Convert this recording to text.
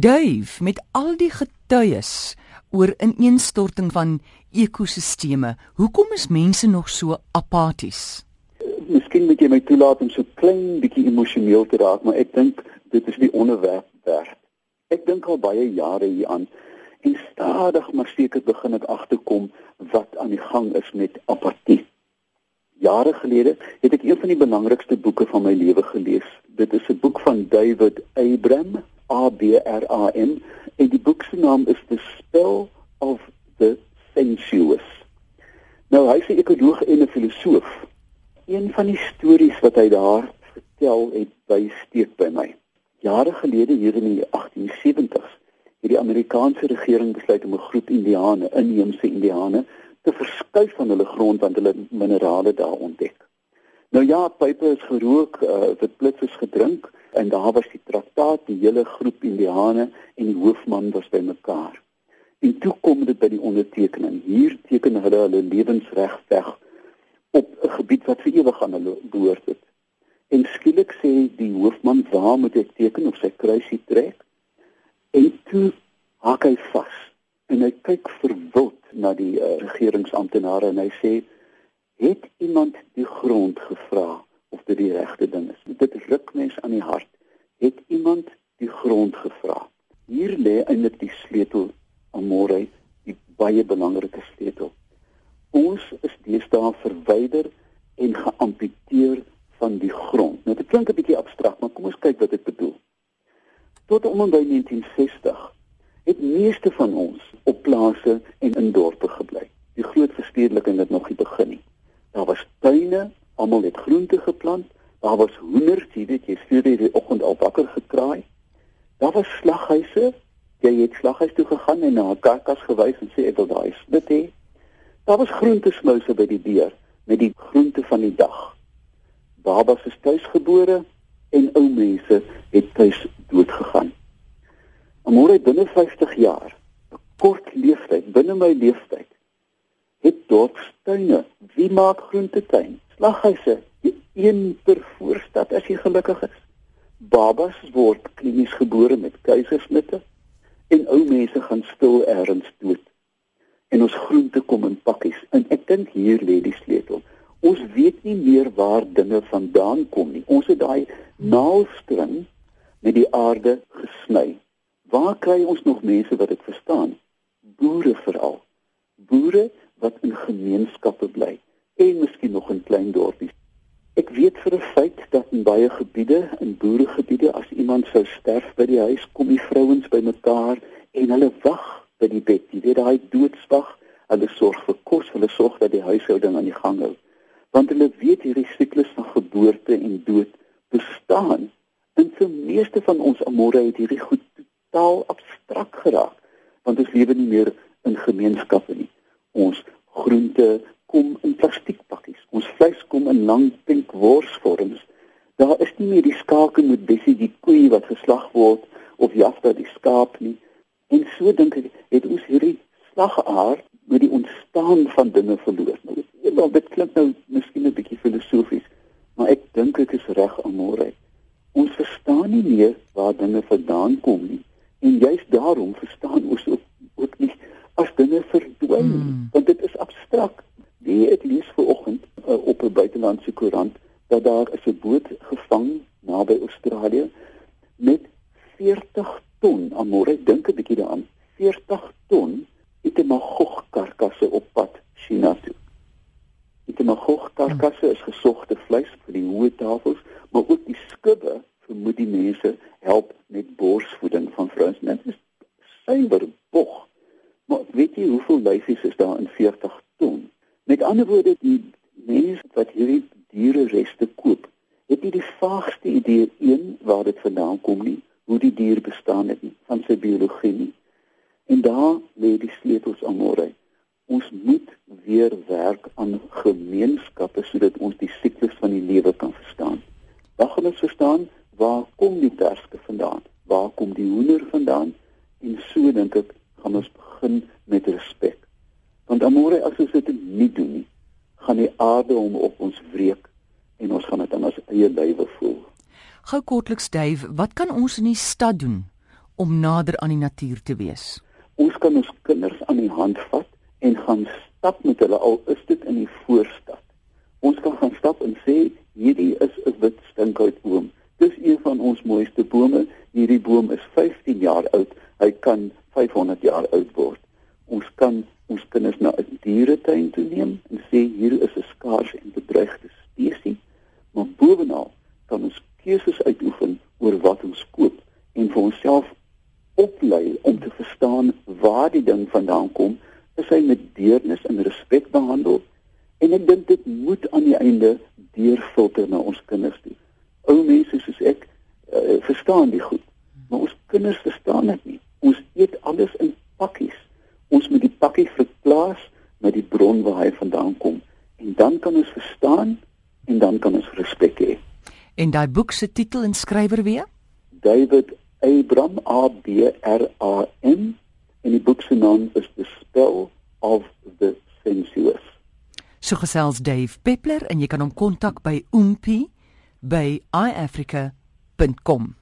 Dave, met al die getuies oor ineenstorting van ekosisteme, hoekom is mense nog so apaties? Miskien moet jy my toelaat om so klein bietjie emosioneel te raak, maar ek dink dit is die onderwerp werd. Ek dink al baie jare hieraan en stadig maar seker begin ek agterkom wat aan die gang is met apatie. Jare gelede het ek een van die belangrikste boeke van my lewe gelees. Dit is 'n boek van David Abram, A B R A M, en die boek se naam is The Spell of the Sensuous. Nou hy's 'n ekoloog en 'n filosoof. Een van die stories wat hy daar vertel het by steek by my. Jare gelede hier in die 1870s het die Amerikaanse regering besluit om 'n groep Indiane, inheemse Indiane, te verskuif van hulle grond want hulle minerale daar ontdek. Nou ja, pype is gerook, uh, dit blits is gedrink en daar was die traktaat, die hele groep Indiane en die hoofman was bymekaar. En toe kom dit by die ondertekening. Hier teken hulle hulle lewensreg weg op 'n gebied wat vir ewig aan hulle behoort het. En skielik sê die hoofman, "Waar moet ek teken of sy kruisie trek?" En toe haak hy vas en hy kyk verwuld na die uh, regeringsamptenare en hy sê het iemand die grond gevra of dit die regte ding is? Dit ruk mens aan die hart. Het iemand die grond gevra? Hier lê eintlik die sleutel aan môre die baie belangrike sleutel. Ons is deesdae verwyder en geamputeer van die grond. Nou dit klink 'n bietjie abstrakt maar kom ons kyk wat dit bedoel. Tot om by 1960 het meeste van ons op plase en in dorpe gebly. Die groot verstedeliking het nog nie begin nie. Daar was tuine, almal het groente geplant, daar was hoenders, jy weet jy stuur die oggend al wakker gekraai. Daar was slaghuise, jy het slaghuis toe gegaan en na 'n karkas gewys en sê ek wil daai snit hê. Daar was groentesmouse by die deur met die groente van die dag. Babas is tuisgebore en ou mense het tuis dood gegaan. Amore binne 50 jaar, 'n kort leeftyd, binne my leeftyd, het dorpstuine, wie maak groentetuin, slaghuise, een per voorstad as jy gelukkig is. Babas word klinies gebore met keisersnitte en ou mense gaan stil ergens dood. En ons groente kom in pakkies en ek dink hier lê die sleutel. Ons weet nie meer waar dinge vandaan kom nie. Ons het daai naalstring met die aarde gesny. Waar kry ons nog mense wat dit verstaan? Boere veral. Boere wat in gemeenskappe bly en miskien nog in klein dorpies. Ek weet vir 'n feit dat in baie gebiede, in boeregebiede, as iemand sou sterf by die huis, kom die vrouens bymekaar en hulle wag by die bed. Jy weet daai doodswag, hulle sorg vir kos, hulle sorg dat die huishouding aan die gang hou. Want hulle weet hierdie siklus van geboorte en dood bestaan. En vir meeste van ons amore het hierdie goed totaal abstrakt geraak want ons lewe nie meer in gemeenskappe nie. Ons groente kom in plastiekpakkies. Ons in lang pink worsvorms. Daar is nie meer die skakel met bessie die koei wat geslag word of jafta die skaap nie. En so dink ek het ons hierdie slagaar met die ontstaan van dinge verloor. Nou, dit klink nou miskien 'n bietjie filosofies, maar ek dink dit is reg aan môre. Ons verstaan nie meer waar dinge vandaan kom nie. En juist daarom verstaan ons ook, ook nie as dinge verdwyn, hmm. want dit is abstrakt. Wie lees uh, op 'n buitelandse koerant dat daar 'n boot gevang naby Australië met 40 ton, amore, dink 'n bietjie daaraan. 40 ton het 'n magog karkasse op pad China toe. Die magog karkasse is gesogte vleis vir die hoë tafels, maar ook die skubbe vermoed die mense help met borsvoeding van vrouens. Dit is suiwer bog. Maar weet jy hoeveel lyfies is daar in 40 ton? Met ander woorde, die mense wat hierdie diere reste koop, het nie die vaagste idee een waar dit vandaan kom nie, hoe die dier bestaan het nie, van sy biologie nie. En daar lê die sleutels aan môre. Ons moet weer werk aan gemeenskappe sodat ons die siklus van die lewe kan verstaan. Wat gaan ons verstaan? Waar kom die terske vandaan? Waar kom die hoender vandaan? En so dink ek gaan ons begin met respek. Want amore as ons dit nie doen nie, gaan die aarde hom op ons wreek en ons gaan dit aan ons eie lywe voel. Gou kortliks Dave, wat kan ons in die stad doen om nader aan die natuur te wees? Ons kan ons kinders aan die hand vat en gaan stap met hulle al is dit in die voorstad. Ons kan gaan stap en sê hierdie is 'n wit stinkhoutboom. Dis een van ons mooiste bome. Hierdie boom is 15 jaar oud. Hy kan 500 jaar oud word. Ons kan ons kinders na 'n dieretuin toe neem en sê hier is 'n skaars en bedreigde spesies, maar bovenal kan ons keuses uitoefen oor wat ons koop en vir onsself oplei om te verstaan waar die ding vandaan kom, is hy met deernis en respek behandel en ek dink dit moet aan die einde deurfilter na ons kinders toe. Ou mense soos ek uh, verstaan die goed, maar ons kinders verstaan dit nie. Ons eet alles in pakkies ons moet die pakkie verplaas na die bron waar hy vandaan kom en dan kan ons verstaan en dan kan ons respek hê. En daai boek se titel en skrywer weer? David Abram A B R A M en die boek se naam is The Spell of the Sensuous. So gesels Dave Peppler en jy kan hom kontak by oompie by iafrica.com.